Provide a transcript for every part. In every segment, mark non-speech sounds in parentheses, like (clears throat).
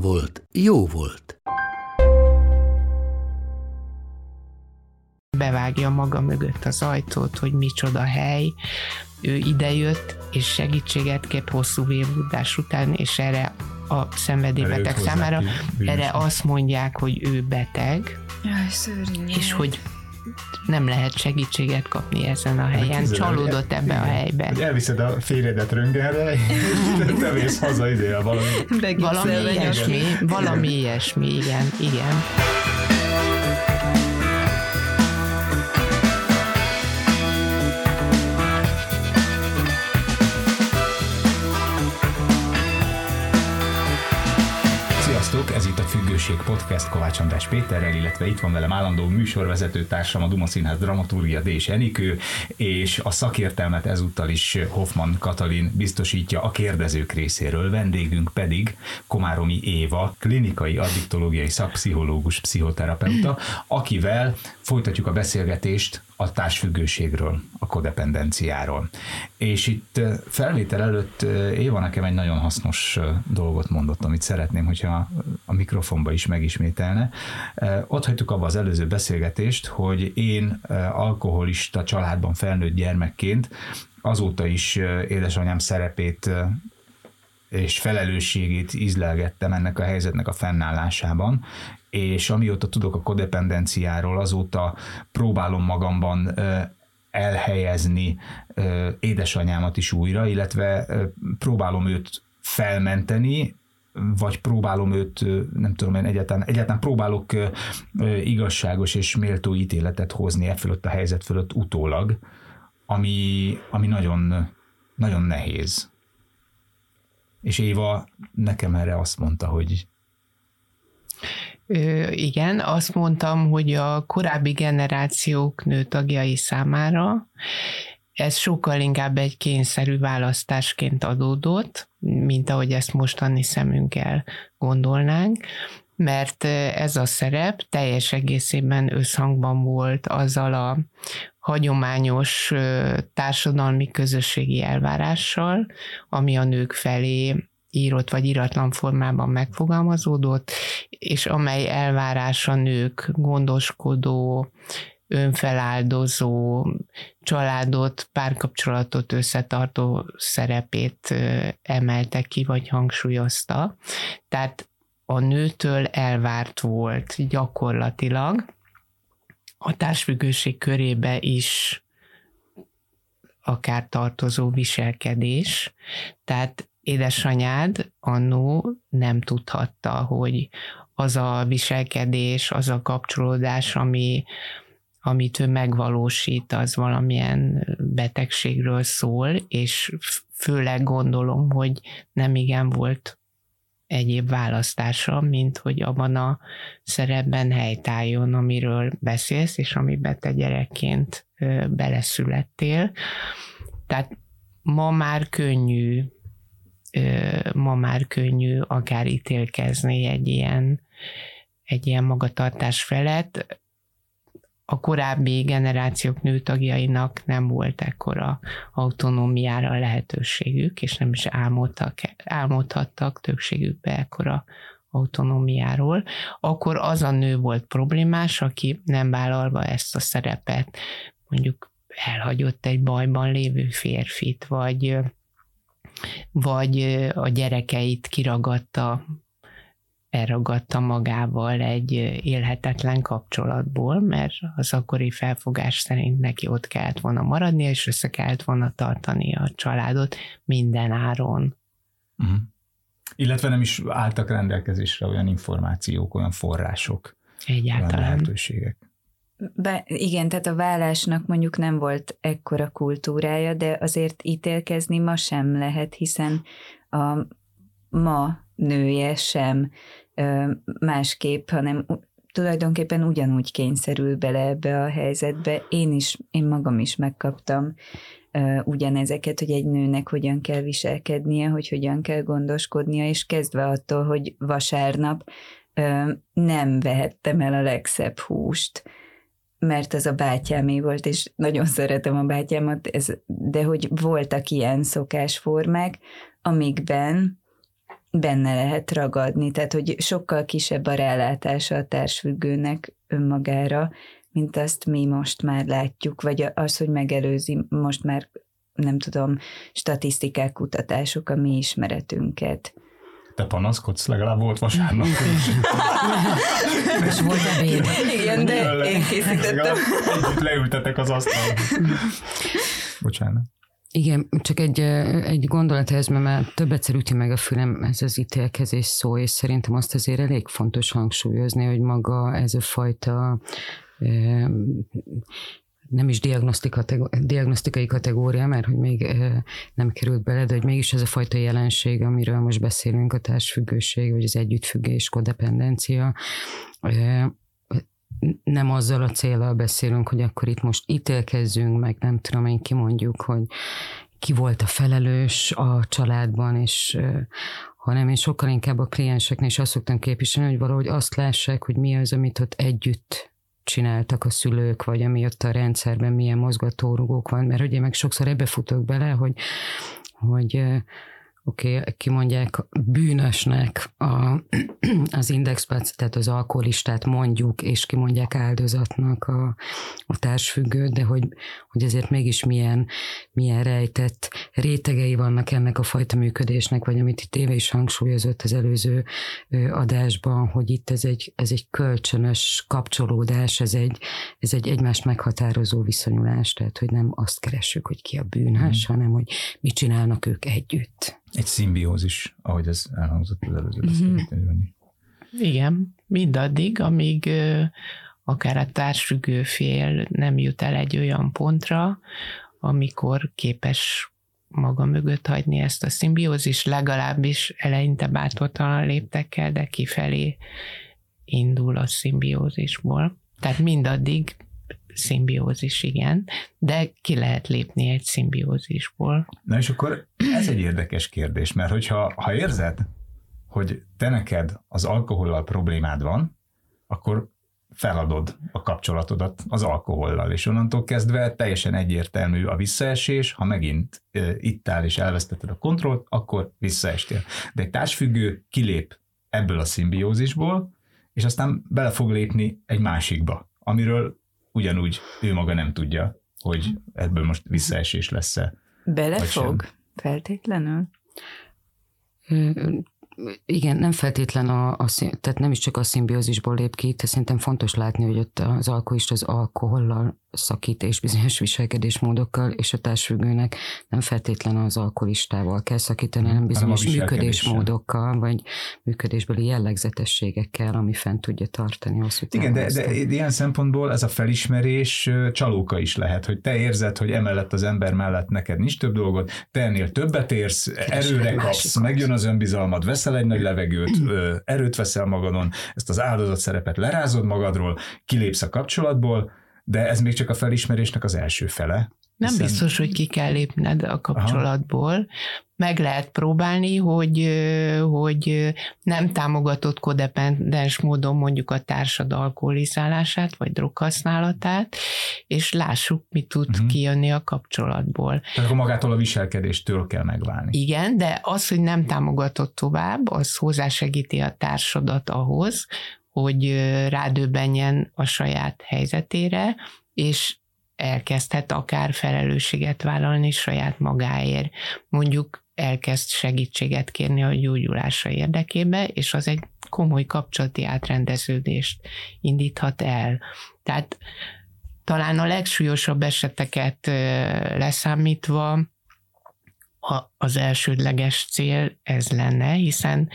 volt, jó volt. bevágja maga mögött az ajtót, hogy micsoda hely, ő idejött, és segítséget kért hosszú vérvudás után, és erre a szenvedélybeteg számára, erre azt mondják, hogy ő beteg, Jaj, és hogy nem lehet segítséget kapni ezen a helyen. Képzeld el, Csalódott ebbe a igen, helybe. Hogy elviszed a férjedet röngelre, és te mész haza ide a valami. Valami ilyesmi, valami ilyesmi, igen, igen. Sziasztok, ez itt a Függőség Podcast Kovács András Péterrel, illetve itt van velem állandó műsorvezető társam, a Duma Színház dramaturgia D. Enikő, és a szakértelmet ezúttal is Hoffman Katalin biztosítja a kérdezők részéről, vendégünk pedig Komáromi Éva, klinikai addiktológiai szakpszichológus, pszichoterapeuta, akivel folytatjuk a beszélgetést a társfüggőségről, a kodependenciáról. És itt felvétel előtt Éva nekem egy nagyon hasznos dolgot mondott, amit szeretném, hogyha a mikrofonba is megismételne. Ott hagytuk abba az előző beszélgetést, hogy én alkoholista családban felnőtt gyermekként azóta is édesanyám szerepét és felelősségét ízlelgettem ennek a helyzetnek a fennállásában, és amióta tudok a kodependenciáról, azóta próbálom magamban elhelyezni édesanyámat is újra, illetve próbálom őt felmenteni, vagy próbálom őt, nem tudom én, egyáltalán, egyáltalán próbálok igazságos és méltó ítéletet hozni e fölött a helyzet fölött utólag, ami, ami nagyon, nagyon nehéz. És Éva nekem erre azt mondta, hogy Ö, igen, azt mondtam, hogy a korábbi generációk nőtagjai számára ez sokkal inkább egy kényszerű választásként adódott, mint ahogy ezt mostani szemünkkel gondolnánk, mert ez a szerep teljes egészében összhangban volt azzal a hagyományos társadalmi közösségi elvárással, ami a nők felé írott vagy iratlan formában megfogalmazódott, és amely elvárás a nők gondoskodó, önfeláldozó, családot, párkapcsolatot összetartó szerepét emelte ki, vagy hangsúlyozta. Tehát a nőtől elvárt volt gyakorlatilag a társfüggőség körébe is akár tartozó viselkedés. Tehát édesanyád annó nem tudhatta, hogy az a viselkedés, az a kapcsolódás, ami, amit ő megvalósít, az valamilyen betegségről szól, és főleg gondolom, hogy nem igen volt egyéb választása, mint hogy abban a szerepben helytálljon, amiről beszélsz, és amiben te gyerekként beleszülettél. Tehát ma már könnyű, ma már könnyű akár ítélkezni egy ilyen, egy ilyen magatartás felett. A korábbi generációk nőtagjainak nem volt ekkora autonómiára lehetőségük, és nem is álmodtak, álmodhattak többségükbe ekkora autonómiáról, akkor az a nő volt problémás, aki nem vállalva ezt a szerepet, mondjuk elhagyott egy bajban lévő férfit, vagy, vagy a gyerekeit kiragadta, elragadta magával egy élhetetlen kapcsolatból, mert az akkori felfogás szerint neki ott kellett volna maradni, és össze kellett volna tartani a családot minden áron. uh-huh. illetve nem is álltak rendelkezésre olyan információk, olyan források, olyan Egyáltalán. lehetőségek. Be, igen, tehát a vállásnak mondjuk nem volt ekkora kultúrája, de azért ítélkezni ma sem lehet, hiszen a ma nője sem ö, másképp, hanem tulajdonképpen ugyanúgy kényszerül bele ebbe a helyzetbe. Én is, én magam is megkaptam uh, ugyanezeket, hogy egy nőnek hogyan kell viselkednie, hogy hogyan kell gondoskodnia, és kezdve attól, hogy vasárnap uh, nem vehettem el a legszebb húst, mert az a bátyámé volt, és nagyon szeretem a bátyámat, ez, de hogy voltak ilyen szokásformák, amikben benne lehet ragadni, tehát hogy sokkal kisebb a rálátása a társfüggőnek önmagára, mint azt mi most már látjuk, vagy az, hogy megelőzi most már, nem tudom, statisztikák, kutatások a mi ismeretünket. Te panaszkodsz, legalább volt vasárnap. (laughs) És volt ebéd. Igen, de én készítettem. Együtt leültetek az asztalra. Bocsánat. Igen, csak egy, egy gondolat ez, mert már több egyszer üti meg a fülem ez az ítélkezés szó, és szerintem azt azért elég fontos hangsúlyozni, hogy maga ez a fajta nem is diagnosztikai kategória, mert hogy még nem került bele, de hogy mégis ez a fajta jelenség, amiről most beszélünk, a társfüggőség, vagy az együttfüggés, kodependencia, nem azzal a célral beszélünk, hogy akkor itt most ítélkezzünk, meg nem tudom én kimondjuk, hogy ki volt a felelős a családban, és hanem én sokkal inkább a klienseknél is azt szoktam képviselni, hogy valahogy azt lássák, hogy mi az, amit ott együtt csináltak a szülők, vagy ami ott a rendszerben milyen mozgatórugók van, mert ugye meg sokszor ebbe futok bele, hogy, hogy oké, okay, kimondják bűnösnek a, (clears throat) az indexpac, tehát az alkoholistát mondjuk, és kimondják áldozatnak a, a társfüggőt, de hogy, hogy ezért mégis milyen, milyen rejtett rétegei vannak ennek a fajta működésnek, vagy amit itt Éve is hangsúlyozott az előző adásban, hogy itt ez egy, ez egy kölcsönös kapcsolódás, ez egy, ez egy egymást meghatározó viszonyulás, tehát hogy nem azt keressük, hogy ki a bűnös, mm. hanem hogy mit csinálnak ők együtt. Egy szimbiózis, ahogy ez elhangzott az előző mhm. beszélgetésben. Igen, mindaddig, amíg akár a társfüggő fél nem jut el egy olyan pontra, amikor képes maga mögött hagyni ezt a szimbiózis, legalábbis eleinte bártottan léptekkel, de kifelé indul a szimbiózisból. Tehát mindaddig szimbiózis, igen, de ki lehet lépni egy szimbiózisból. Na és akkor ez egy érdekes kérdés, mert hogyha ha érzed, hogy te neked az alkohollal problémád van, akkor feladod a kapcsolatodat az alkohollal, és onnantól kezdve teljesen egyértelmű a visszaesés, ha megint e, ittál és elvesztetted a kontrollt, akkor visszaestél. De egy társfüggő kilép ebből a szimbiózisból, és aztán bele fog lépni egy másikba, amiről ugyanúgy ő maga nem tudja, hogy ebből most visszaesés lesz-e. Belefog? Feltétlenül? Igen, nem feltétlen a, a, tehát nem is csak a szimbiózisból lép ki, de szerintem fontos látni, hogy ott az alkoholist az alkohollal szakít és bizonyos viselkedésmódokkal, és a társfüggőnek nem feltétlen az alkoholistával kell szakítani, hanem bizonyos működésmódokkal, vagy működésbeli jellegzetességekkel, ami fent tudja tartani hosszú Igen, de, de ilyen szempontból ez a felismerés csalóka is lehet, hogy te érzed, hogy emellett az ember mellett neked nincs több dolgot, te ennél többet érsz, erőre kapsz, megjön az önbizalmad, veszel egy nagy levegőt, erőt veszel magadon, ezt az áldozat szerepet lerázod magadról, kilépsz a kapcsolatból, de ez még csak a felismerésnek az első fele. Nem hiszen... biztos, hogy ki kell lépned a kapcsolatból. Aha. Meg lehet próbálni, hogy, hogy nem támogatott kodependens módon mondjuk a társad alkoholizálását, vagy droghasználatát, és lássuk, mi tud uh-huh. kijönni a kapcsolatból. Tehát akkor magától a viselkedéstől kell megválni. Igen, de az, hogy nem támogatott tovább, az hozzásegíti a társadat ahhoz, hogy rádöbbenjen a saját helyzetére, és elkezdhet akár felelősséget vállalni saját magáért. Mondjuk elkezd segítséget kérni a gyógyulása érdekébe, és az egy komoly kapcsolati átrendeződést indíthat el. Tehát talán a legsúlyosabb eseteket leszámítva a, az elsődleges cél ez lenne, hiszen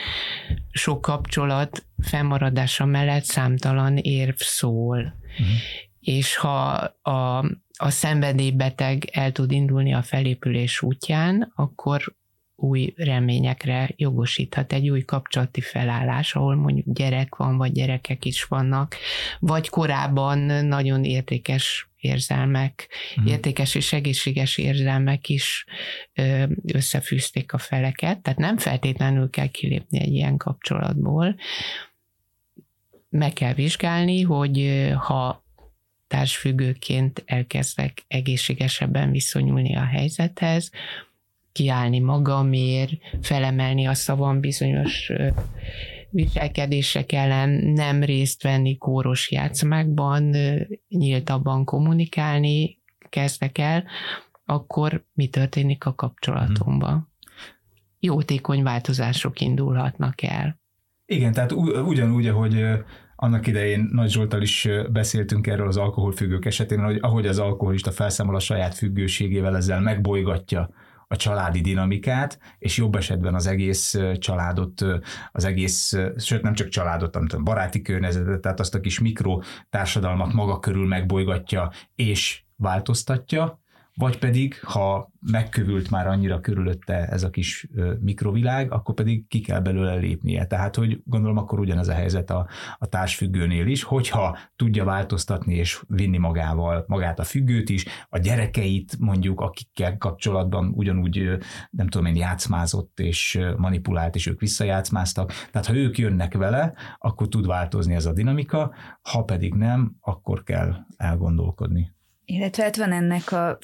sok kapcsolat fennmaradása mellett számtalan érv szól. Uh-huh. és ha a, a szenvedélybeteg el tud indulni a felépülés útján, akkor új reményekre jogosíthat egy új kapcsolati felállás, ahol mondjuk gyerek van, vagy gyerekek is vannak, vagy korábban nagyon értékes érzelmek, uh-huh. értékes és egészséges érzelmek is összefűzték a feleket, tehát nem feltétlenül kell kilépni egy ilyen kapcsolatból. Meg kell vizsgálni, hogy ha társfüggőként elkezdek egészségesebben viszonyulni a helyzethez, kiállni magamért, felemelni a szavam bizonyos viselkedések ellen, nem részt venni kóros játszmákban, nyíltabban kommunikálni kezdek el, akkor mi történik a kapcsolatomban? Hmm. Jótékony változások indulhatnak el. Igen, tehát ugyanúgy, ahogy annak idején Nagy Zsoltal is beszéltünk erről az alkoholfüggők esetén, hogy ahogy az alkoholista felszámol a saját függőségével, ezzel megbolygatja a családi dinamikát, és jobb esetben az egész családot, az egész, sőt nem csak családot, hanem a baráti környezetet, tehát azt a kis mikro társadalmat maga körül megbolygatja és változtatja, vagy pedig, ha megkövült már annyira körülötte ez a kis mikrovilág, akkor pedig ki kell belőle lépnie. Tehát, hogy gondolom, akkor ugyanez a helyzet a, a társfüggőnél is, hogyha tudja változtatni és vinni magával magát a függőt is, a gyerekeit mondjuk, akikkel kapcsolatban ugyanúgy, nem tudom én, játszmázott és manipulált, és ők visszajátszmáztak. Tehát, ha ők jönnek vele, akkor tud változni ez a dinamika, ha pedig nem, akkor kell elgondolkodni. Illetve hát van ennek a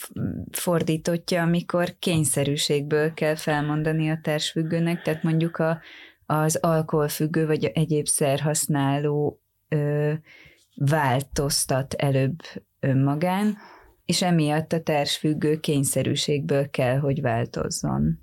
fordítottja, amikor kényszerűségből kell felmondani a társfüggőnek, tehát mondjuk a, az alkoholfüggő vagy egyéb szerhasználó ö, változtat előbb önmagán, és emiatt a társfüggő kényszerűségből kell, hogy változzon.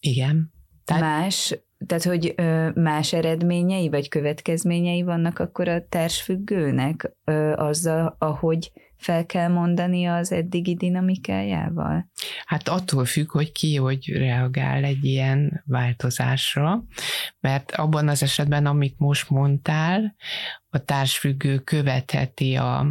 Igen. Tehát... Más, tehát hogy más eredményei vagy következményei vannak akkor a társfüggőnek ö, azzal, ahogy fel kell mondani az eddigi dinamikájával? Hát attól függ, hogy ki hogy reagál egy ilyen változásra, mert abban az esetben, amit most mondtál, a társfüggő követheti a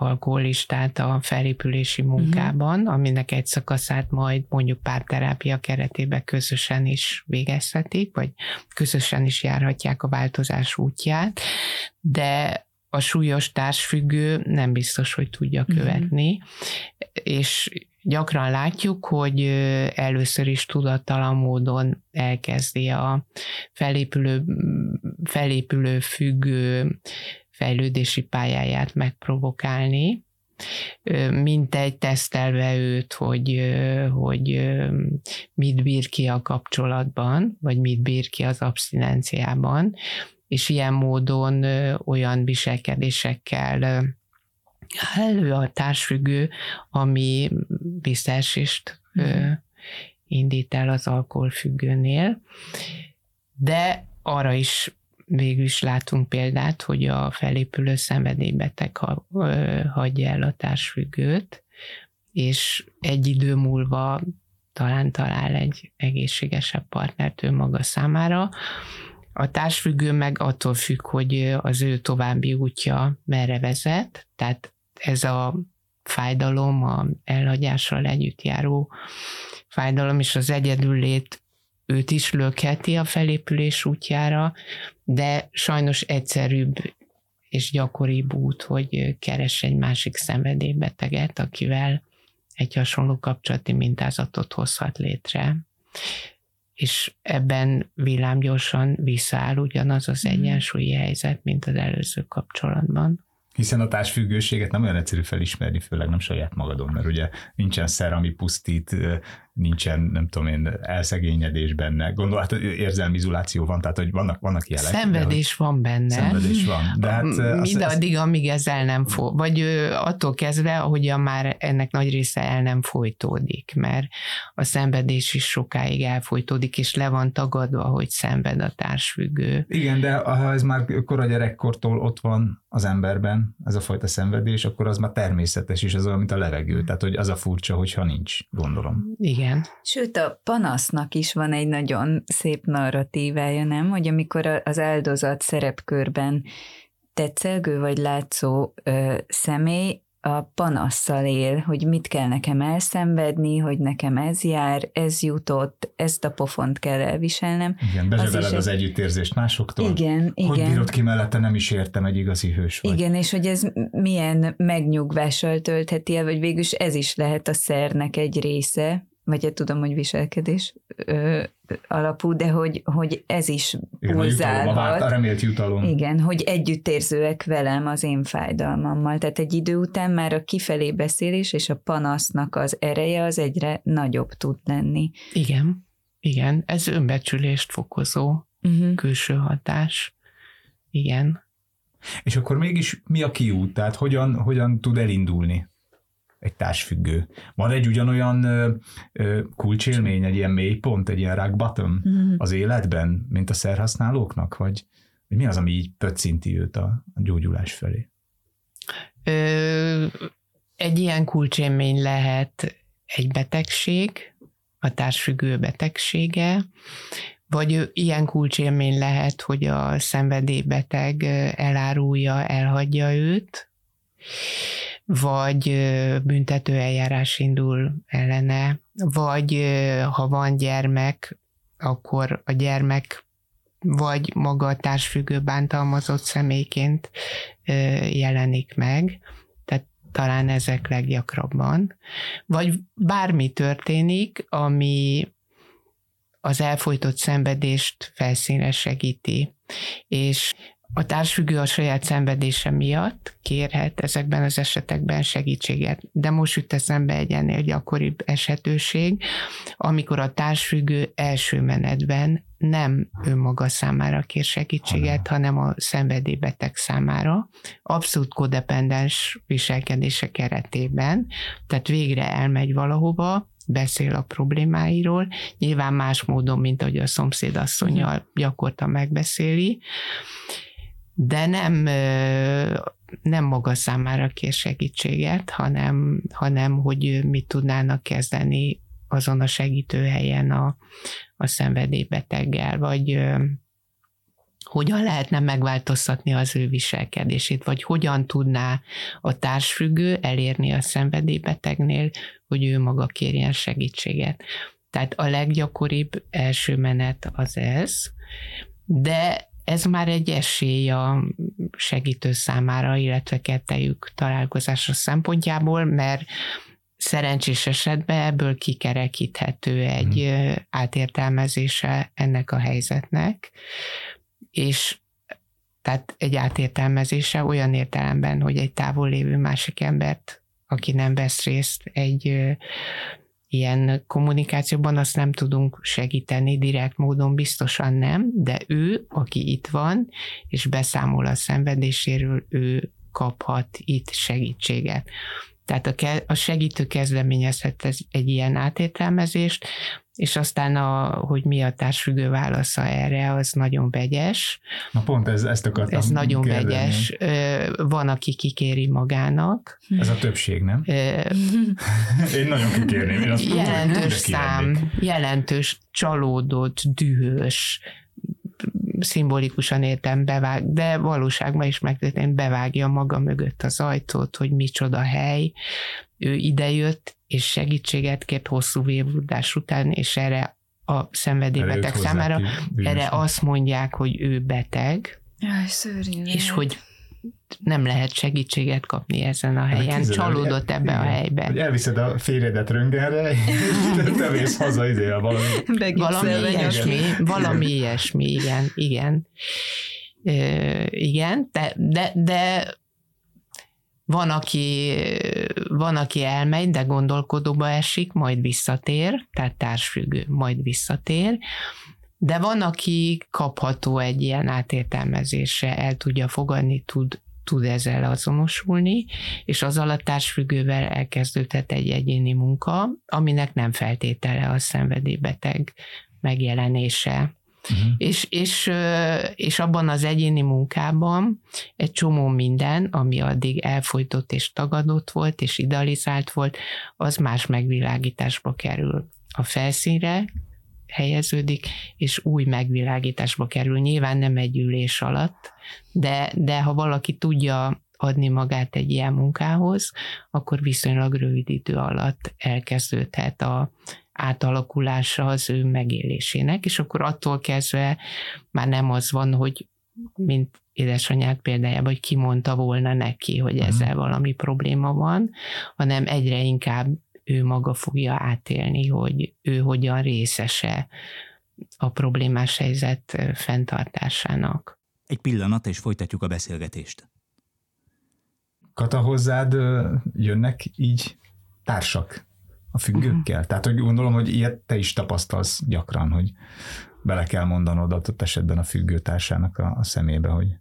alkoholistát a felépülési mhm. munkában, uh-huh. aminek egy szakaszát majd mondjuk párterápia keretében közösen is végezhetik, vagy közösen is járhatják a változás útját, de a súlyos társfüggő nem biztos, hogy tudja mhm. követni, mm-hmm. és gyakran látjuk, hogy először is tudattalan módon elkezdi a felépülő, felépülő függő fejlődési pályáját megprovokálni, mint egy tesztelve őt, hogy, hogy mit bír ki a kapcsolatban, vagy mit bír ki az abszinenciában, és ilyen módon olyan viselkedésekkel elő a társfüggő, ami visszaesést mm. indít el az alkoholfüggőnél. De arra is végül is látunk példát, hogy a felépülő szenvedélybeteg hagyja el a társfüggőt, és egy idő múlva talán talál egy egészségesebb partnert ő maga számára, a társfüggő meg attól függ, hogy az ő további útja merre vezet, tehát ez a fájdalom, a elhagyással együtt járó fájdalom és az egyedüllét őt is lökheti a felépülés útjára, de sajnos egyszerűbb és gyakoribb út, hogy keres egy másik szenvedélybeteget, akivel egy hasonló kapcsolati mintázatot hozhat létre és ebben villámgyorsan visszaáll ugyanaz az mhm. egyensúlyi helyzet, mint az előző kapcsolatban. Hiszen a társfüggőséget nem olyan egyszerű felismerni, főleg nem saját magadon, mert ugye nincsen szer, ami pusztít, nincsen, nem tudom én, elszegényedés benne. Gondol, hát érzelmi izoláció van, tehát hogy vannak, vannak jelek. Szenvedés de, van benne. Szenvedés van. De hát, Mindaddig, amíg ez el nem fog, vagy attól kezdve, ahogyan már ennek nagy része el nem folytódik, mert a szenvedés is sokáig elfolytódik, és le van tagadva, hogy szenved a társfüggő. Igen, de ha ez már kora gyerekkortól ott van az emberben, ez a fajta szenvedés, akkor az már természetes, és az olyan, mint a levegő. Tehát, hogy az a furcsa, hogyha nincs, gondolom. Igen. Igen. Sőt, a panasznak is van egy nagyon szép narratívája, nem? Hogy amikor az áldozat szerepkörben tetszelgő vagy látszó ö, személy a panasszal él, hogy mit kell nekem elszenvedni, hogy nekem ez jár, ez jutott, ezt a pofont kell elviselnem. Igen, bezsebeled az, az együttérzést másoktól. Igen, hogy igen. Hogy bírod ki mellette, nem is értem, egy igazi hős vagy. Igen, és hogy ez milyen megnyugvással töltheti el, vagy végülis ez is lehet a szernek egy része, vagy hát tudom, hogy viselkedés ö, alapú, de hogy, hogy ez is a remélt jutalom. Igen, hogy együttérzőek velem az én fájdalmammal. Tehát egy idő után már a kifelé beszélés és a panasznak az ereje az egyre nagyobb tud lenni. Igen, igen, ez önbecsülést fokozó uh-huh. külső hatás. Igen. És akkor mégis mi a kiút? Tehát hogyan, hogyan tud elindulni? Egy társfüggő. Van egy ugyanolyan ö, ö, kulcsélmény, egy ilyen mélypont, egy ilyen rock bottom mm-hmm. az életben, mint a szerhasználóknak? Vagy, vagy mi az, ami így pöccinti őt a, a gyógyulás felé? Ö, egy ilyen kulcsélmény lehet egy betegség, a társfüggő betegsége, vagy ilyen kulcsélmény lehet, hogy a szenvedélybeteg elárulja, elhagyja őt, vagy büntető eljárás indul ellene, vagy ha van gyermek, akkor a gyermek vagy maga a társfüggő bántalmazott személyként jelenik meg, tehát talán ezek leggyakrabban. Vagy bármi történik, ami az elfolytott szenvedést felszínre segíti. És a társfüggő a saját szenvedése miatt kérhet ezekben az esetekben segítséget. De most jut eszembe egy ennél gyakoribb esetőség, amikor a társfüggő első menetben nem önmaga számára kér segítséget, hanem a szenvedélybeteg számára, abszolút kodependens viselkedése keretében, tehát végre elmegy valahova, beszél a problémáiról, nyilván más módon, mint ahogy a szomszédasszonyjal gyakorta megbeszéli, de nem, nem maga számára kér segítséget, hanem, hanem hogy mit tudnának kezdeni azon a segítőhelyen a, a szenvedélybeteggel, vagy hogyan lehetne megváltoztatni az ő viselkedését, vagy hogyan tudná a társfüggő elérni a szenvedélybetegnél, hogy ő maga kérjen segítséget. Tehát a leggyakoribb első menet az ez, de ez már egy esély a segítő számára, illetve kettejük találkozása szempontjából, mert szerencsés esetben ebből kikerekíthető egy hmm. átértelmezése ennek a helyzetnek, és tehát egy átértelmezése olyan értelemben, hogy egy távol lévő másik embert, aki nem vesz részt egy ilyen kommunikációban azt nem tudunk segíteni direkt módon, biztosan nem, de ő, aki itt van, és beszámol a szenvedéséről, ő kaphat itt segítséget. Tehát a, ke- a segítő kezdeményezhet egy ilyen átértelmezést, és aztán, a, hogy mi a társfüggő válasza erre, az nagyon vegyes. Na pont ez, ezt akartam Ez nagyon kérdeni. vegyes. Van, aki kikéri magának. Ez a többség, nem? (laughs) Én nagyon kikérném. Én azt jelentős szám, jelentős, csalódott, dühös, szimbolikusan értem bevág, de valóságban is megtörtént, bevágja maga mögött az ajtót, hogy micsoda hely. Ő idejött, és segítséget kért hosszú vérvurdás után, és erre a szenvedélybeteg számára, erre azt mondják, hogy ő beteg, Jaj, szörnyű. És hogy nem lehet segítséget kapni ezen a helyen. Hát, Csalódott ebbe igen, a helybe. Hogy elviszed a férjedet röngenre, és te mész haza izé, valami. valami ilyesmi, valami ilyesmi, igen, igen. Ö, igen, de, de, de van aki, van, aki elmegy, de gondolkodóba esik, majd visszatér, tehát társfüggő, majd visszatér, de van, aki kapható egy ilyen átértelmezésre, el tudja fogadni, tud, tud ezzel azonosulni, és az alatt társfüggővel elkezdődhet egy egyéni munka, aminek nem feltétele a szenvedélybeteg megjelenése. Uh-huh. És, és, és abban az egyéni munkában egy csomó minden, ami addig elfolytott és tagadott volt, és idealizált volt, az más megvilágításba kerül a felszínre, helyeződik, és új megvilágításba kerül. Nyilván nem egy ülés alatt, de, de ha valaki tudja adni magát egy ilyen munkához, akkor viszonylag rövid idő alatt elkezdődhet a átalakulása az ő megélésének, és akkor attól kezdve már nem az van, hogy mint édesanyák példájában, hogy kimondta volna neki, hogy mhm. ezzel valami probléma van, hanem egyre inkább ő maga fogja átélni, hogy ő hogyan részese a problémás helyzet fenntartásának. Egy pillanat, és folytatjuk a beszélgetést. Kata, hozzád jönnek így társak a függőkkel? Uh-huh. Tehát, hogy gondolom, hogy ilyet te is tapasztalsz gyakran, hogy bele kell mondanod adott esetben a függőtársának a, a szemébe, hogy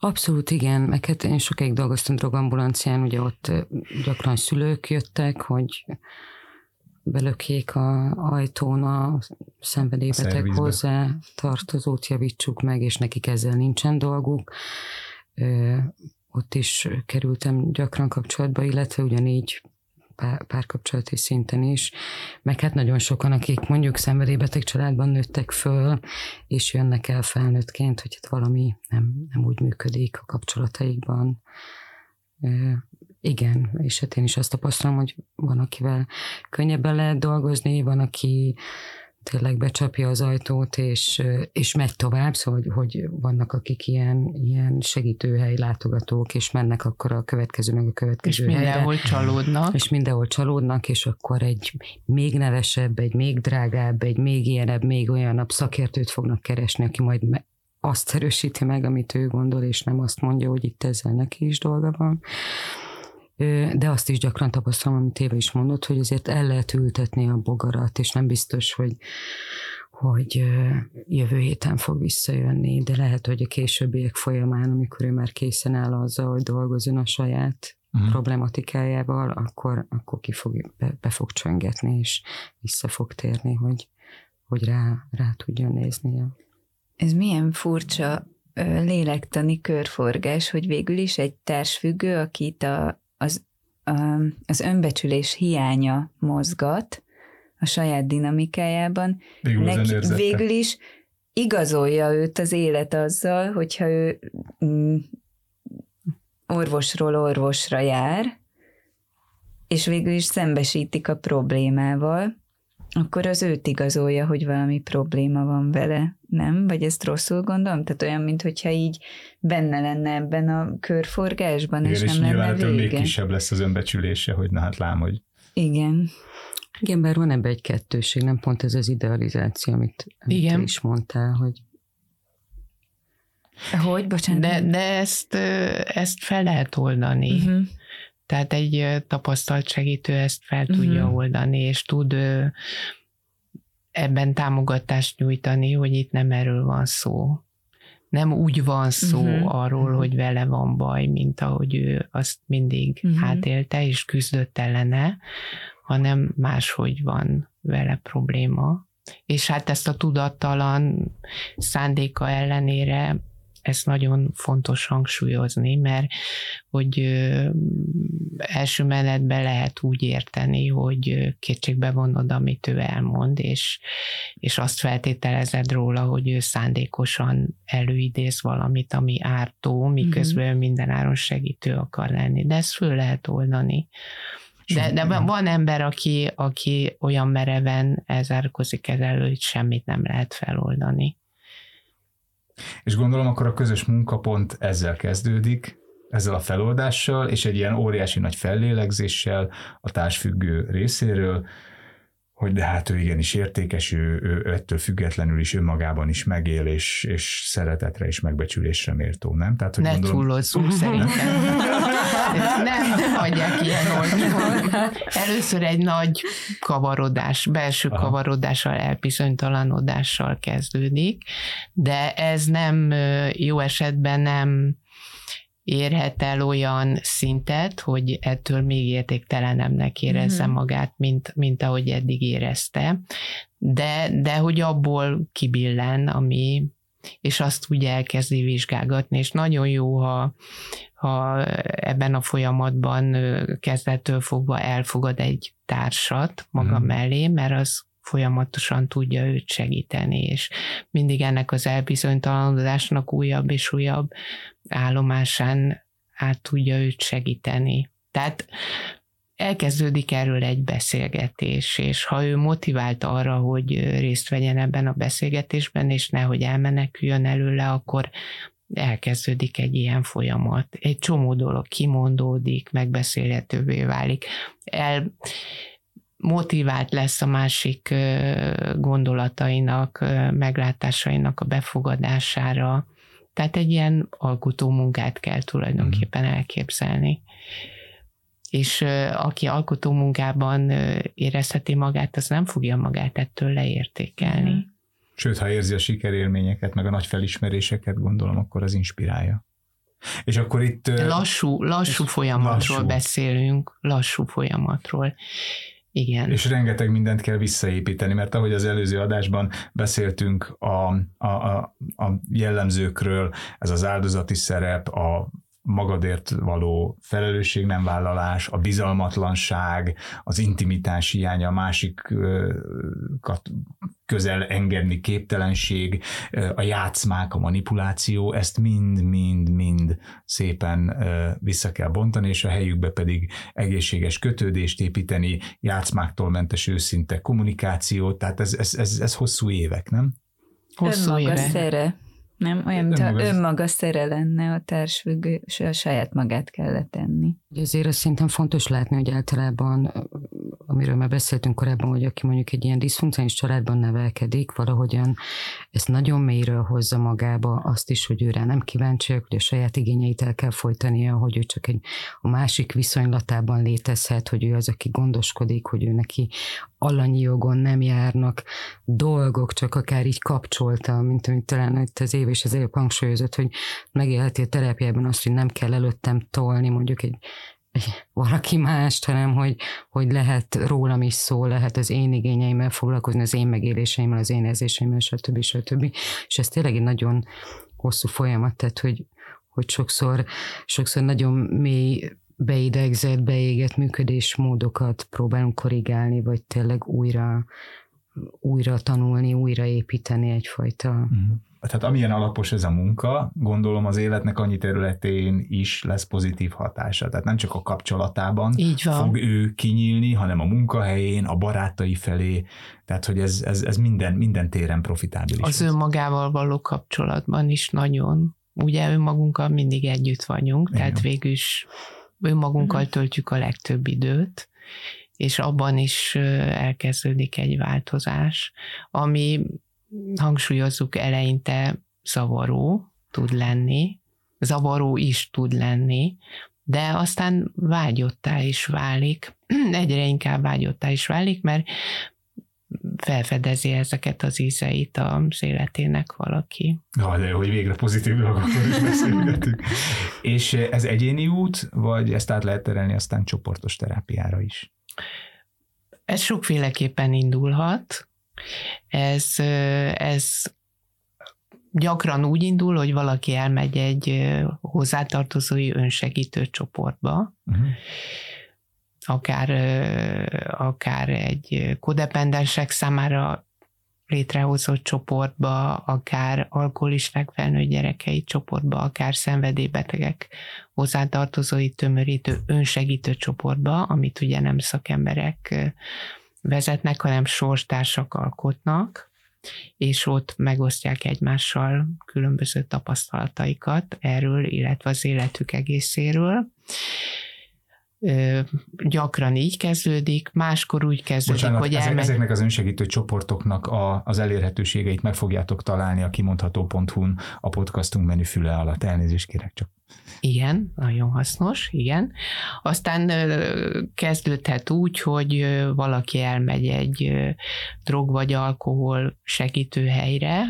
Abszolút igen, meg hát én sokáig dolgoztam drogambulancián, ugye ott gyakran szülők jöttek, hogy belökjék a ajtón a szenvedélybeteg hozzá tartozót javítsuk meg, és nekik ezzel nincsen dolguk. Ö, ott is kerültem gyakran kapcsolatba, illetve ugyanígy párkapcsolati szinten is, meg hát nagyon sokan, akik mondjuk szenvedélybeteg családban nőttek föl, és jönnek el felnőttként, hogy hát valami nem, nem úgy működik a kapcsolataikban. Igen, és hát én is azt tapasztalom, hogy van, akivel könnyebben lehet dolgozni, van, aki tényleg becsapja az ajtót, és, és megy tovább, szóval hogy, hogy vannak akik ilyen, ilyen segítőhely látogatók, és mennek akkor a következő, meg a következő És helyre. mindenhol csalódnak. És mindenhol csalódnak, és akkor egy még nevesebb, egy még drágább, egy még ilyenebb, még olyanabb szakértőt fognak keresni, aki majd azt erősíti meg, amit ő gondol, és nem azt mondja, hogy itt ezzel neki is dolga van de azt is gyakran tapasztalom, amit Éva is mondott, hogy azért el lehet ültetni a bogarat, és nem biztos, hogy hogy jövő héten fog visszajönni, de lehet, hogy a későbbiek folyamán, amikor ő már készen áll azzal, hogy dolgozzon a saját uh-huh. problematikájával, akkor, akkor ki fog, be, be fog csöngetni, és vissza fog térni, hogy, hogy rá, rá tudjon nézni. Ez milyen furcsa lélektani körforgás, hogy végül is egy társfüggő, akit a az, az önbecsülés hiánya mozgat a saját dinamikájában, végül, neki, végül is igazolja őt az élet azzal, hogyha ő mm, orvosról orvosra jár, és végül is szembesítik a problémával, akkor az őt igazolja, hogy valami probléma van vele, nem? Vagy ezt rosszul gondolom? Tehát olyan, mintha így benne lenne ebben a körforgásban, Igen, és, és nem lenne vége. még kisebb lesz az önbecsülése, hogy na hát lám, hogy... Igen. Igen, bár van ebbe egy kettőség, nem pont ez az idealizáció, amit, amit Igen. is mondtál, hogy hogy, bocsánat? De, de ezt, ezt fel lehet oldani. Uh-huh. Tehát egy tapasztalt segítő ezt fel uh-huh. tudja oldani, és tud ebben támogatást nyújtani, hogy itt nem erről van szó. Nem úgy van szó uh-huh. arról, uh-huh. hogy vele van baj, mint ahogy ő azt mindig uh-huh. átélte és küzdött ellene, hanem máshogy van vele probléma. És hát ezt a tudattalan szándéka ellenére ezt nagyon fontos hangsúlyozni, mert hogy első menetben lehet úgy érteni, hogy kétségbe vonod, amit ő elmond, és, és azt feltételezed róla, hogy ő szándékosan előidéz valamit, ami ártó, miközben mm-hmm. minden áron segítő akar lenni. De ezt föl lehet oldani. De, de van ember, aki, aki olyan mereven elzárkozik ez elő, hogy semmit nem lehet feloldani. És gondolom akkor a közös munkapont ezzel kezdődik, ezzel a feloldással, és egy ilyen óriási nagy fellélegzéssel a társfüggő részéről, hogy de hát ő igenis értékes, ő, ő ettől függetlenül is önmagában is megél, és, és szeretetre és megbecsülésre méltó, nem? Tehát, hogy ne gondolom... túlozzunk (laughs) szerintem. nem, nem hagyják ilyen olcsón. Először egy nagy kavarodás, belső Aha. kavarodással, elbizonytalanodással kezdődik, de ez nem jó esetben nem érhet el olyan szintet, hogy ettől még értéktelenemnek érezze mm-hmm. magát, mint, mint ahogy eddig érezte, de, de hogy abból kibillen, ami, és azt úgy elkezdi vizsgálgatni, és nagyon jó, ha, ha ebben a folyamatban kezdettől fogva elfogad egy társat maga mm. mellé, mert az folyamatosan tudja őt segíteni, és mindig ennek az elbizonytalanodásnak újabb és újabb állomásán át tudja őt segíteni. Tehát elkezdődik erről egy beszélgetés, és ha ő motivált arra, hogy részt vegyen ebben a beszélgetésben, és nehogy elmeneküljön előle, akkor elkezdődik egy ilyen folyamat. Egy csomó dolog kimondódik, megbeszélhetővé válik. El, motivált lesz a másik gondolatainak, meglátásainak a befogadására. Tehát egy ilyen alkotó munkát kell tulajdonképpen elképzelni. És aki alkotó munkában érezheti magát, az nem fogja magát ettől leértékelni. Mm. Sőt, ha érzi a sikerélményeket, meg a nagy felismeréseket, gondolom, akkor az inspirálja. És akkor itt... Lassú, lassú folyamatról lassú. beszélünk, lassú folyamatról. Igen. És rengeteg mindent kell visszaépíteni, mert ahogy az előző adásban beszéltünk a, a, a, a jellemzőkről, ez az áldozati szerep, a magadért való felelősség nem vállalás, a bizalmatlanság, az intimitás hiánya, a másikat közel engedni képtelenség, a játszmák, a manipuláció, ezt mind-mind-mind szépen vissza kell bontani, és a helyükbe pedig egészséges kötődést építeni, játszmáktól mentes őszinte kommunikáció, tehát ez, ez, ez, ez hosszú évek, nem? Hosszú évek. Szere. Nem, olyan, mintha önmaga, szere lenne a társfüggő, és a saját magát kellett tenni. Azért azt szerintem fontos látni, hogy általában, amiről már beszéltünk korábban, hogy aki mondjuk egy ilyen diszfunkciális családban nevelkedik, valahogyan ezt nagyon mélyről hozza magába, azt is, hogy őre nem kíváncsiak, hogy a saját igényeit el kell folytania, hogy ő csak egy a másik viszonylatában létezhet, hogy ő az, aki gondoskodik, hogy ő neki alanyi jogon nem járnak dolgok, csak akár így kapcsolta, mint amit talán itt az év és az előbb hangsúlyozott, hogy megélheti a terápiában azt, hogy nem kell előttem tolni mondjuk egy valaki mást, hanem hogy, hogy lehet rólam is szó, lehet az én igényeimmel foglalkozni, az én megéléseimmel, az én érzéseimmel, stb. stb. És ez tényleg egy nagyon hosszú folyamat, tehát hogy, hogy sokszor, sokszor nagyon mély beidegzett, beégett működésmódokat próbálunk korrigálni, vagy tényleg újra, újra tanulni, újra építeni egyfajta mm tehát amilyen alapos ez a munka, gondolom az életnek annyi területén is lesz pozitív hatása. Tehát nem csak a kapcsolatában Így van. fog ő kinyílni, hanem a munkahelyén, a barátai felé, tehát hogy ez, ez, ez minden, minden téren profitábilis. Az lesz. önmagával való kapcsolatban is nagyon. Ugye önmagunkkal mindig együtt vagyunk, Igen. tehát végül is önmagunkkal mhm. töltjük a legtöbb időt, és abban is elkezdődik egy változás, ami hangsúlyozzuk eleinte zavaró tud lenni, zavaró is tud lenni, de aztán vágyottá is válik, (clears throat) egyre inkább vágyottá is válik, mert felfedezi ezeket az ízeit az életének valaki. Ja, de hogy végre pozitív dolgokról is beszélgetünk. (laughs) És ez egyéni út, vagy ezt át lehet terelni aztán csoportos terápiára is? Ez sokféleképpen indulhat. Ez, ez gyakran úgy indul, hogy valaki elmegy egy hozzátartozói önsegítő csoportba, uh-huh. akár, akár egy kodependensek számára létrehozott csoportba, akár alkoholisták felnőtt gyerekei csoportba, akár szenvedélybetegek hozzátartozói tömörítő önsegítő csoportba, amit ugye nem szakemberek vezetnek, hanem sorstársak alkotnak, és ott megosztják egymással különböző tapasztalataikat erről, illetve az életük egészéről. Gyakran így kezdődik, máskor úgy kezdődik, Bocsánat, hogy elmegy... ezeknek az önsegítő csoportoknak a, az elérhetőségeit meg fogjátok találni a kimondható.hu-n a podcastunk menüfüle alatt. Elnézést kérek csak. Igen, nagyon hasznos, igen. Aztán kezdődhet úgy, hogy valaki elmegy egy drog vagy alkohol segítő helyre,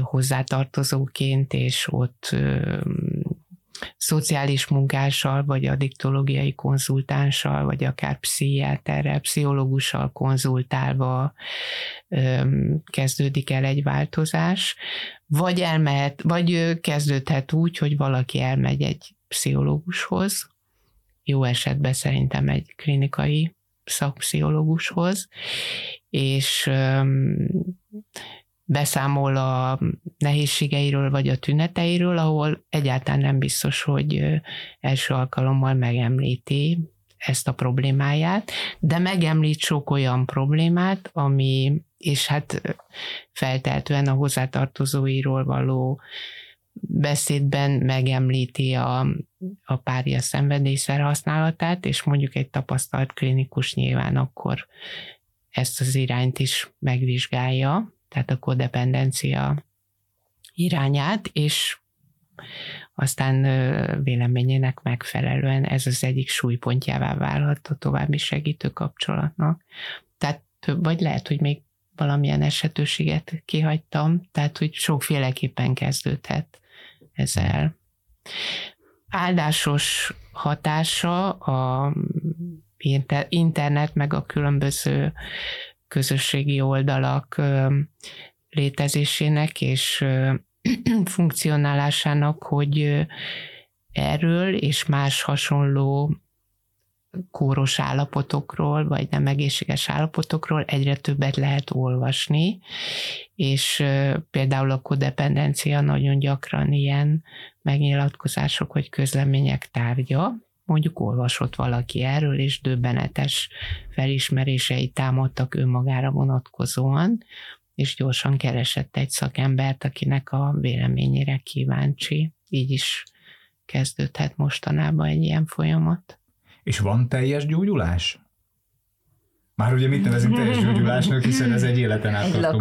hozzátartozóként, és ott szociális munkással, vagy addiktológiai konzultánssal, vagy akár pszichiáterrel, pszichológussal konzultálva kezdődik el egy változás, vagy elmehet, vagy kezdődhet úgy, hogy valaki elmegy egy pszichológushoz, jó esetben szerintem egy klinikai szakpszichológushoz, és beszámol a nehézségeiről vagy a tüneteiről, ahol egyáltalán nem biztos, hogy első alkalommal megemlíti ezt a problémáját, de megemlít sok olyan problémát, ami, és hát felteltően a hozzátartozóiról való beszédben megemlíti a, a párja szenvedészer használatát, és mondjuk egy tapasztalt klinikus nyilván akkor ezt az irányt is megvizsgálja, tehát a kodependencia irányát, és aztán véleményének megfelelően ez az egyik súlypontjává válhat a további segítő kapcsolatnak. Tehát vagy lehet, hogy még valamilyen esetőséget kihagytam, tehát hogy sokféleképpen kezdődhet ezzel. Áldásos hatása a internet meg a különböző közösségi oldalak létezésének és (clears throat) funkcionálásának, hogy erről és más hasonló kóros állapotokról, vagy nem egészséges állapotokról egyre többet lehet olvasni, és például a kodependencia nagyon gyakran ilyen megnyilatkozások vagy közlemények tárgya, mondjuk olvasott valaki erről, és döbbenetes felismerései támadtak önmagára vonatkozóan, és gyorsan keresett egy szakembert, akinek a véleményére kíváncsi. Így is kezdődhet mostanában egy ilyen folyamat. És van teljes gyógyulás? Már ugye mit nevezünk teljes gyógyulásnak, hiszen ez egy életen át tartó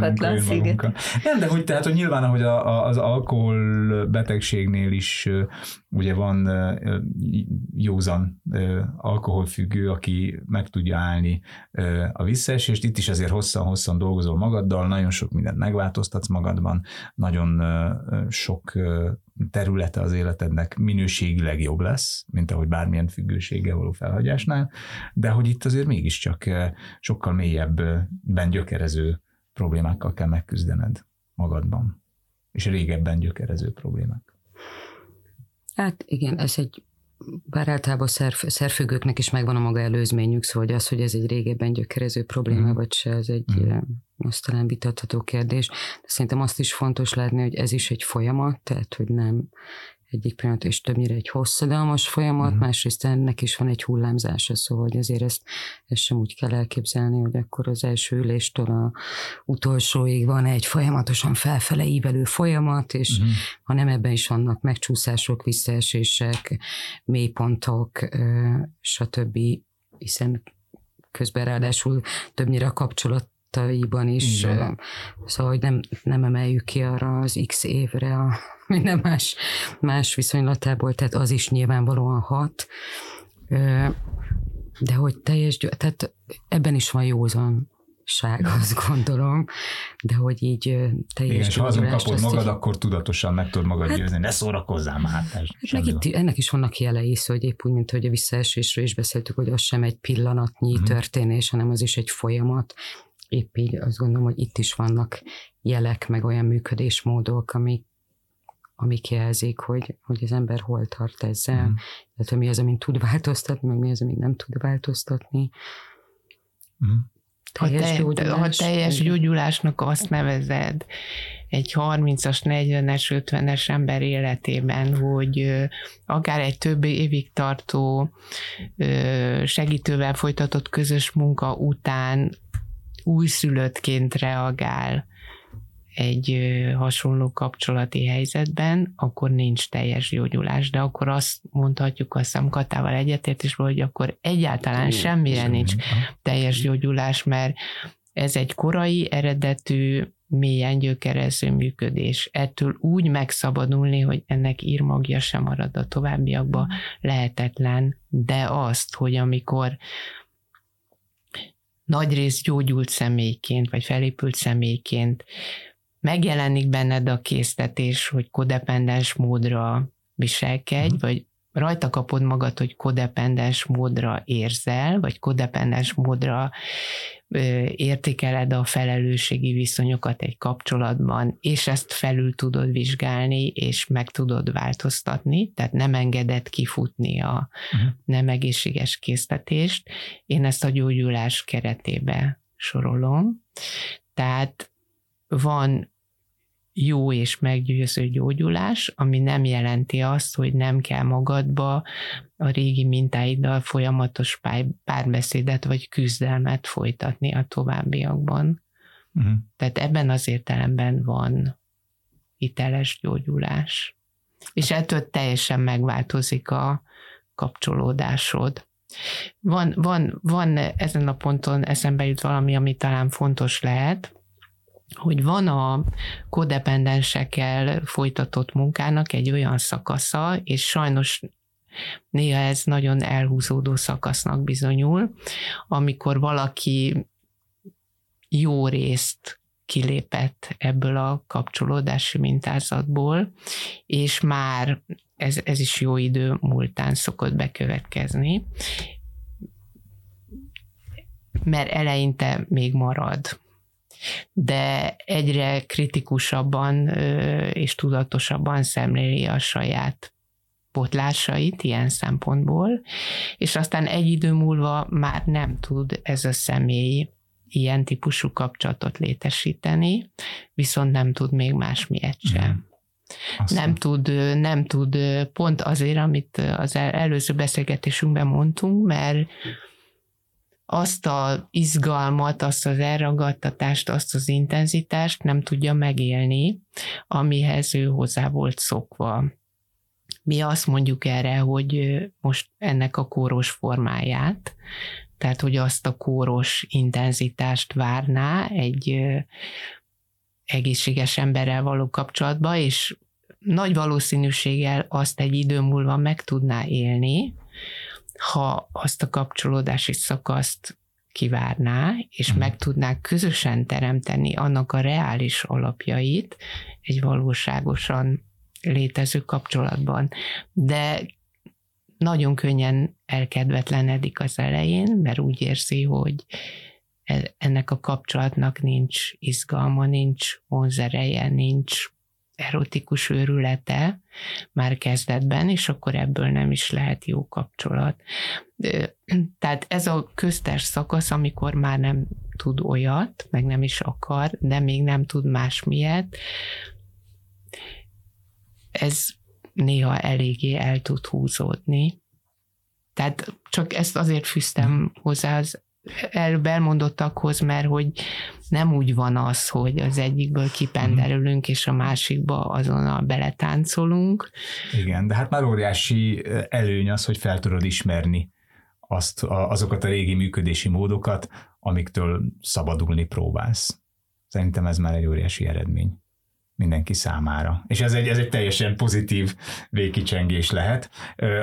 Nem, de hogy tehát, hogy nyilván, hogy a, a, az alkohol betegségnél is ugye van józan alkoholfüggő, aki meg tudja állni a visszaesést. Itt is azért hosszan-hosszan dolgozol magaddal, nagyon sok mindent megváltoztatsz magadban, nagyon sok területe az életednek minőségileg jobb lesz, mint ahogy bármilyen függőséggel való felhagyásnál, de hogy itt azért mégiscsak sokkal mélyebben gyökerező problémákkal kell megküzdened magadban, és régebben gyökerező problémák. Hát igen, ez egy bár általában szerv, szerfüggőknek is megvan a maga előzményük, szóval az, hogy ez egy régebben gyökerező probléma, mm. vagy se, ez egy mm. az talán vitatható kérdés. De szerintem azt is fontos látni, hogy ez is egy folyamat, tehát hogy nem egyik pillanat, és többnyire egy hosszadalmas folyamat, uh-huh. másrészt ennek is van egy hullámzása, szóval hogy azért ezt, ezt sem úgy kell elképzelni, hogy akkor az első üléstől a utolsóig van egy folyamatosan felfele ívelő folyamat, és uh-huh. hanem ebben is vannak megcsúszások, visszaesések, mélypontok, stb., hiszen közben ráadásul többnyire a kapcsolat taiban is, Igen. szóval hogy nem, nem emeljük ki arra az x évre a (laughs) minden más, más viszonylatából, tehát az is nyilvánvalóan hat, de hogy teljes, tehát ebben is van józan ság, azt gondolom, de hogy így teljes Igen, és ha azon kapod magad, így... akkor tudatosan meg tudod magad hát, győzni, ne szórakozzál már. Hát meg itt, ennek is vannak jelei, szóval hogy épp úgy, mint hogy a visszaesésről is beszéltük, hogy az sem egy pillanatnyi uh-huh. történés, hanem az is egy folyamat. Épp így azt gondolom, hogy itt is vannak jelek, meg olyan működésmódok, amik amik jelzik, hogy, hogy az ember hol tart ezzel, mm. illetve mi az, amit tud változtatni, meg mi az, amit nem tud változtatni. Mm. Teljes ha, te, gyógyulás, ha teljes igen. gyógyulásnak azt nevezed egy 30-as, 40-es, 50-es ember életében, hogy akár egy több évig tartó segítővel folytatott közös munka után újszülöttként reagál egy hasonló kapcsolati helyzetben, akkor nincs teljes gyógyulás, de akkor azt mondhatjuk, azt hiszem Katával egyetértésből, hogy akkor egyáltalán semmire nincs teljes gyógyulás, mert ez egy korai eredetű, mélyen gyökerező működés. Ettől úgy megszabadulni, hogy ennek írmagja sem marad a továbbiakban, lehetetlen, de azt, hogy amikor nagyrészt gyógyult személyként, vagy felépült személyként megjelenik benned a késztetés, hogy kodependens módra viselkedj, uh-huh. vagy rajta kapod magad, hogy kodependens módra érzel, vagy kodependens módra értékeled a felelősségi viszonyokat egy kapcsolatban, és ezt felül tudod vizsgálni, és meg tudod változtatni, tehát nem engedett kifutni a uh-huh. nem egészséges késztetést. Én ezt a gyógyulás keretébe sorolom. Tehát van jó és meggyőző gyógyulás, ami nem jelenti azt, hogy nem kell magadba a régi mintáiddal folyamatos párbeszédet vagy küzdelmet folytatni a továbbiakban. Uh-huh. Tehát ebben az értelemben van hiteles gyógyulás. És ettől teljesen megváltozik a kapcsolódásod. Van, van, van ezen a ponton eszembe jut valami, ami talán fontos lehet, hogy van a kodependensekkel folytatott munkának egy olyan szakasza, és sajnos néha ez nagyon elhúzódó szakasznak bizonyul, amikor valaki jó részt kilépett ebből a kapcsolódási mintázatból, és már ez, ez is jó idő múltán szokott bekövetkezni, mert eleinte még marad de egyre kritikusabban és tudatosabban szemléli a saját potlásait ilyen szempontból, és aztán egy idő múlva már nem tud ez a személy ilyen típusú kapcsolatot létesíteni, viszont nem tud még más miért sem. Mm. Aztán. Nem tud, nem tud pont azért, amit az előző beszélgetésünkben mondtunk, mert azt a izgalmat, azt az elragadtatást, azt az intenzitást nem tudja megélni, amihez ő hozzá volt szokva. Mi azt mondjuk erre, hogy most ennek a kóros formáját, tehát hogy azt a kóros intenzitást várná egy egészséges emberrel való kapcsolatba, és nagy valószínűséggel azt egy idő múlva meg tudná élni, ha azt a kapcsolódási szakaszt kivárná, és uh-huh. meg tudnák közösen teremteni annak a reális alapjait egy valóságosan létező kapcsolatban. De nagyon könnyen elkedvetlenedik az elején, mert úgy érzi, hogy e, ennek a kapcsolatnak nincs izgalma, nincs vonzereje, nincs erotikus őrülete már kezdetben, és akkor ebből nem is lehet jó kapcsolat. Tehát ez a köztes szakasz, amikor már nem tud olyat, meg nem is akar, de még nem tud más miért, ez néha eléggé el tud húzódni. Tehát csak ezt azért fűztem hozzá az előbb elmondottakhoz, mert hogy nem úgy van az, hogy az egyikből kipenderülünk, és a másikba azonnal beletáncolunk. Igen, de hát már óriási előny az, hogy fel tudod ismerni azt, azokat a régi működési módokat, amiktől szabadulni próbálsz. Szerintem ez már egy óriási eredmény mindenki számára. És ez egy, ez egy teljesen pozitív végkicsengés lehet.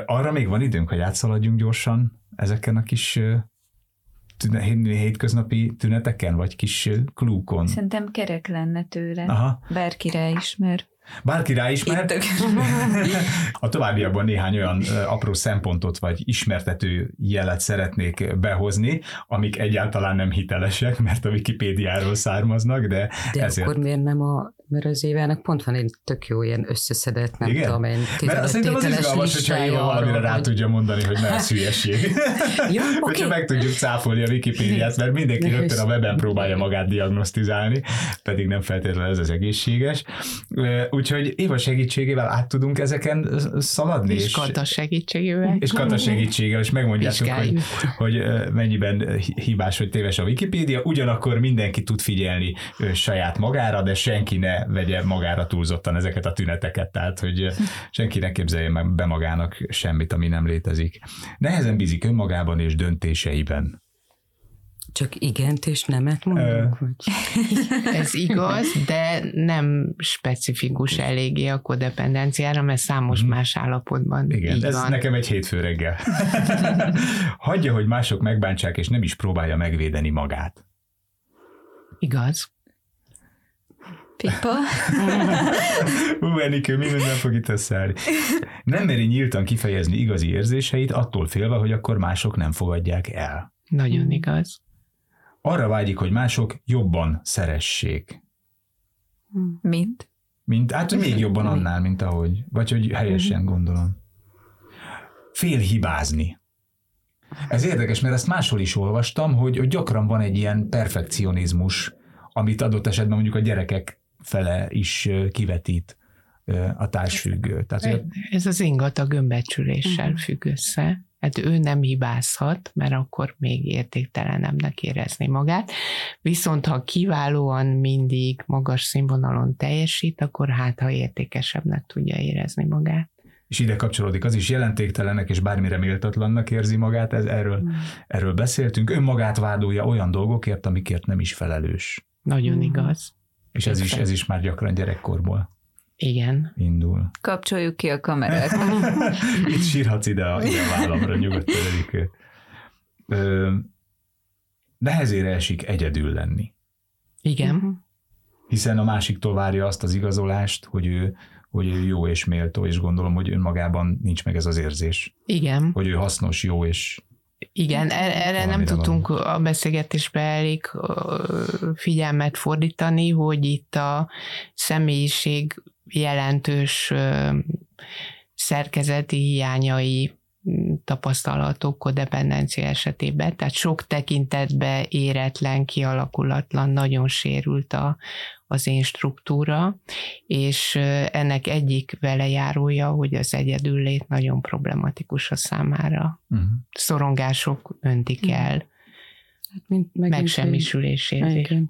Arra még van időnk, hogy átszaladjunk gyorsan ezeken a kis tüne, hétköznapi tüneteken, vagy kis klúkon? Szerintem kerek lenne tőle. Aha. Bárki ismer. Bárki ráismert. (laughs) A továbbiakban néhány olyan apró szempontot vagy ismertető jelet szeretnék behozni, amik egyáltalán nem hitelesek, mert a Wikipédiáról származnak, de, de ezért... akkor miért nem a mert az évának pont van egy tök jó ilyen összeszedett, nem Igen? tudom én, Mert szerintem az izgalmas, hogyha Éva valamire rá tudja mondani, hogy nem hülyeség. (laughs) ja, okay. hogyha meg tudjuk cáfolni a Wikipédiát, mert mindenki ne rögtön a weben próbálja magát diagnosztizálni, pedig nem feltétlenül ez az egészséges. Úgyhogy Éva segítségével át tudunk ezeken szaladni. És, és Kata segítségével. És Kata segítségével, és megmondjátok, hogy, hogy mennyiben hibás vagy téves a Wikipédia, ugyanakkor mindenki tud figyelni saját magára, de senki ne vegye magára túlzottan ezeket a tüneteket, tehát hogy senki ne képzelje meg be magának semmit, ami nem létezik. Nehezen bízik önmagában és döntéseiben. Csak igent és nemet mondunk? Vagy? (laughs) Ez igaz, de nem specifikus eléggé a kodependenciára, mert számos mhm. más állapotban Igen, így ez van. nekem egy hétfő reggel. (laughs) Hagyja, hogy mások megbántsák, és nem is próbálja megvédeni magát. Igaz. Pipa. (laughs) Hú, Enikő, mi minden fog itt összeállni. Nem meri nyíltan kifejezni igazi érzéseit, attól félve, hogy akkor mások nem fogadják el. Nagyon hmm. igaz. Arra vágyik, hogy mások jobban szeressék. Mint? Mint, hát még jobban annál, mint ahogy. Vagy hogy helyesen gondolom. Fél hibázni. Ez érdekes, mert ezt máshol is olvastam, hogy, hogy gyakran van egy ilyen perfekcionizmus, amit adott esetben mondjuk a gyerekek fele is kivetít a társfüggő. Tehát, Ez az ingatag önbecsüléssel Mhm. függ össze. Hát ő nem hibázhat, mert akkor még értéktelenebbnek érezni magát. Viszont ha kiválóan mindig magas színvonalon teljesít, akkor hát ha értékesebbnek tudja érezni magát. és ide kapcsolódik az is, jelentéktelenek és bármire méltatlannak érzi magát, ez, erről, erről beszéltünk. Önmagát vádolja olyan dolgokért, amikért nem is felelős. Nagyon Mhm. igaz. És ez is, ez is már gyakran gyerekkorból Igen. indul. Kapcsoljuk ki a kamerát. (laughs) Itt sírhatsz ide a, ide a vállamra, nyugodtan Erikő. Nehezére esik egyedül lenni, Igen. Mhm. hiszen a másiktól várja azt az igazolást, hogy ő, hogy ő jó és méltó, és gondolom, hogy önmagában nincs meg ez az érzés, Igen. hogy ő hasznos, jó és Igen, er- erre nem tudtunk a beszélgetésbe elég figyelmet fordítani, hogy itt a személyiség jelentős szerkezeti hiányai m, tapasztalatok kodependencia esetében, tehát sok tekintetbe éretlen, kialakulatlan, nagyon sérült a, az én struktúra, és ennek egyik velejárója, hogy az egyedüllét nagyon problematikus a számára uh-huh. szorongások öntik el Hát, mint, megsemmisülését.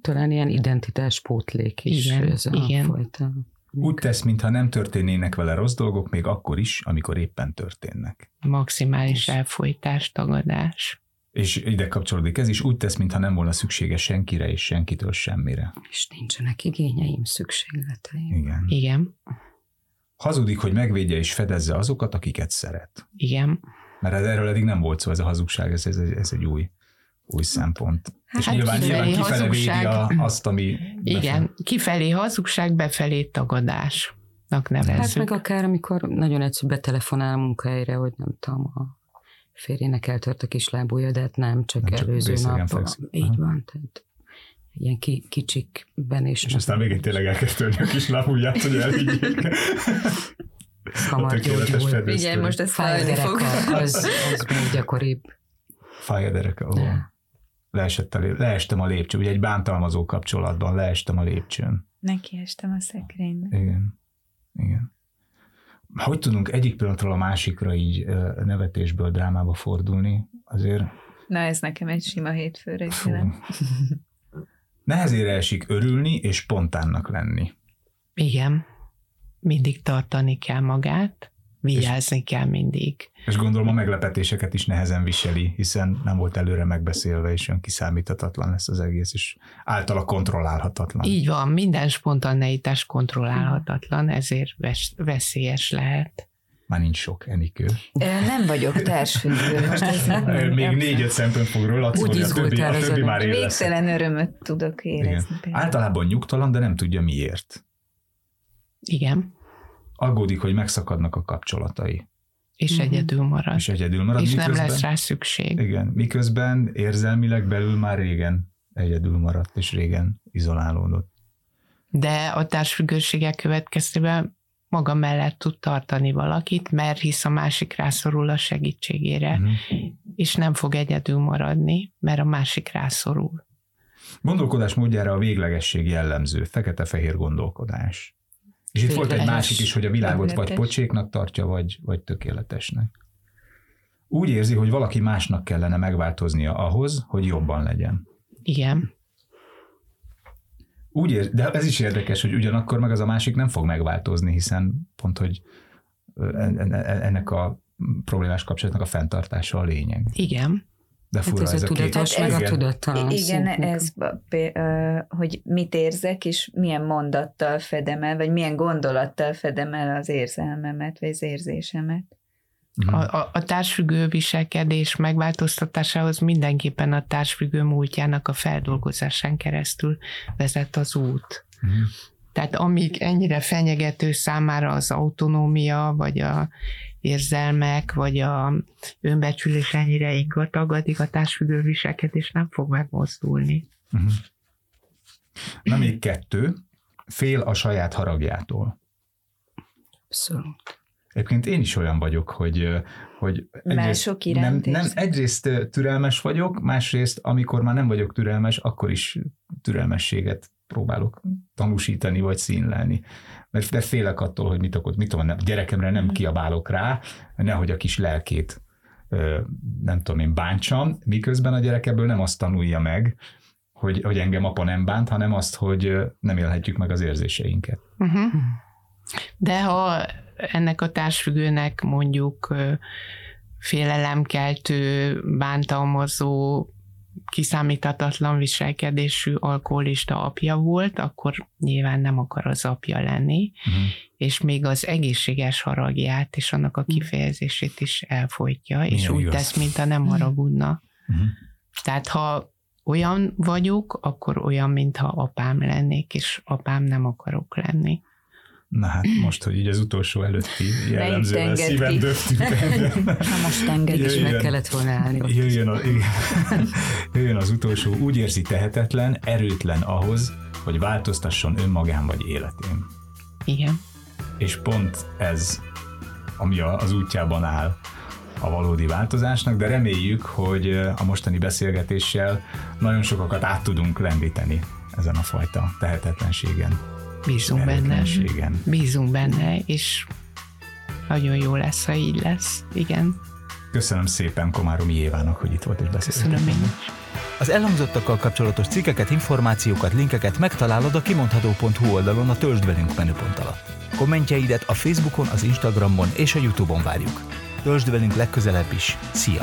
Talán ilyen identitáspótlék is. Igen, ez a igen. Fajta. Úgy tesz, mintha nem történnének vele rossz dolgok, még akkor is, amikor éppen történnek. Maximális elfolytás, tagadás. És ide kapcsolódik ez is, úgy tesz, mintha nem volna szüksége senkire és senkitől semmire. És nincsenek igényeim, szükségleteim. Igen. Igen, Hazudik, hogy megvédje és fedezze azokat, akiket szeret. igen. Mert ez- erről eddig nem volt szó, ez a hazugság, ez, ez, ez egy új, új szempont. és Hát nyilván, kifelé nyilván kifele védi hazugság. a, azt, ami... Igen, kifelé hazugság, befelé tagadásnak Hát nevezzük. meg akár, amikor nagyon egyszerű betelefonál a munkahelyre, hogy nem tudom, a férjének eltört a kis lábúja, de hát nem, csak, Nem, csak előző nap. fekszik. Aha. Így van, tehát ilyen ki, kicsikben és, És aztán végén tényleg elkezd törni a kis lábujját, hogy elvigyék. hamar gyógyul. Figyelj, most ez fájni fog. az, az még gyakoribb. Fáj a dereka, ó. Leesett a leestem a lépcsőn, ugye egy bántalmazó kapcsolatban leestem a lépcsőn. Neki estem a szekrénybe. Igen. Igen. Hogy tudunk egyik pillanatról a másikra így nevetésből drámába fordulni, azért Na ez nekem egy sima hétfő reggel. (laughs) nehezére esik örülni és spontánnak lenni. Igen, mindig tartani kell magát, vigyázni kell mindig. És gondolom a meglepetéseket is nehezen viseli, hiszen nem volt előre megbeszélve, és olyan kiszámíthatatlan lesz az egész, és általa kontrollálhatatlan. Így van, minden spontaneitás kontrollálhatatlan, ezért ves- veszélyes lehet. Már nincs sok enikő. Nem vagyok társfüggő. Most ez nem- Még négy-öt szempont fog róla Úgy szólni, a többi, a többi már él. Végtelen örömöt tudok Igen. érezni. például. Általában nyugtalan, de nem tudja miért. Igen, Aggódik, hogy megszakadnak a kapcsolatai, és egyedül marad. és egyedül marad. És nem miközben- lesz rá szükség. Igen, miközben érzelmileg belül már régen egyedül maradt, és régen izolálódott. de a társfüggőségek következtében maga mellett tud tartani valakit, mert hisz a másik rászorul a segítségére, Uh-huh. és nem fog egyedül maradni, mert a másik rászorul. Gondolkodás módjára a véglegesség jellemző, fekete-fehér gondolkodás. És itt volt egy másik is, hogy a világot vagy pocséknak tartja, vagy, vagy tökéletesnek. Úgy érzi, hogy valaki másnak kellene megváltoznia ahhoz, hogy jobban legyen. Igen, Úgy ér, de ez is érdekes, hogy ugyanakkor meg az a másik nem fog megváltozni, hiszen pont, hogy en- en- en- ennek a problémás kapcsolatnak a fenntartása a lényeg. igen, De Hát fura ez a ez a két. tudatos, Hát meg a tudattalan. Igen, ez, hogy mit érzek, és milyen mondattal fedem el, vagy milyen gondolattal fedem el az érzelmemet, vagy az érzésemet. Mhm. a, a, a társfüggő viselkedés megváltoztatásához mindenképpen a társfüggő múltjának a feldolgozásán keresztül vezet az út. Mhm. Tehát amíg ennyire fenyegető számára az autonómia, vagy a érzelmek, vagy a önbecsülés ennyire ingatag, addig a társfüggő viselkedés nem fog megmozdulni. Mhm. Na még kettő. Fél a saját haragjától. Abszolút. Egyébként én is olyan vagyok, hogy, hogy Mások nem, iránt nem, egyrészt türelmes vagyok, másrészt, amikor már nem vagyok türelmes, akkor is türelmességet próbálok tanúsítani vagy színlelni. Mert, mert félek attól, hogy mit okot, mit tudom, gyerekemre nem kiabálok rá, nehogy a kis lelkét nem tudom én bántsam, miközben a gyerek ebből nem azt tanulja meg, hogy, hogy engem apa nem bánt, hanem azt, hogy nem élhetjük meg az érzéseinket. Uh-huh. De ha ennek a társfüggőnek mondjuk félelemkeltő, bántalmazó, kiszámíthatatlan viselkedésű alkoholista apja volt, akkor nyilván nem akar az apja lenni, Uh-huh. és még az egészséges haragját és annak a kifejezését is elfolytja, és Milyen úgy igaz. tesz, mintha nem haragudna. Uh-huh. Tehát ha olyan vagyok, akkor olyan, mintha apám lennék, és apám nem akarok lenni. Na hát most, hogy így az utolsó előtti jellemzővel szívem döftünk. (laughs) Na most engedj. És meg kellett volna állni. Jöjjön, a, igen. (laughs) Jöjjön az utolsó, úgy érzi tehetetlen, erőtlen ahhoz, hogy változtasson önmagán vagy életén. Igen. És pont ez, ami a- az útjában áll a valódi változásnak, de reméljük, hogy a mostani beszélgetéssel nagyon sokakat át tudunk lendíteni ezen a fajta tehetetlenségen, Bízunk benne. erőtlenségen. Bízunk benne, és nagyon jó lesz, ha így lesz. Igen. Köszönöm szépen Komáromi Évának, hogy itt volt és beszélt. Köszönöm én is. Az elhangzottakkal kapcsolatos cikkeket, információkat, linkeket megtalálod a kimondható.hu oldalon a Töltsd velünk menüpont alatt. Kommentjeidet a Facebookon, az Instagramon és a Youtube-on várjuk. Töltsd velünk legközelebb is. Szia!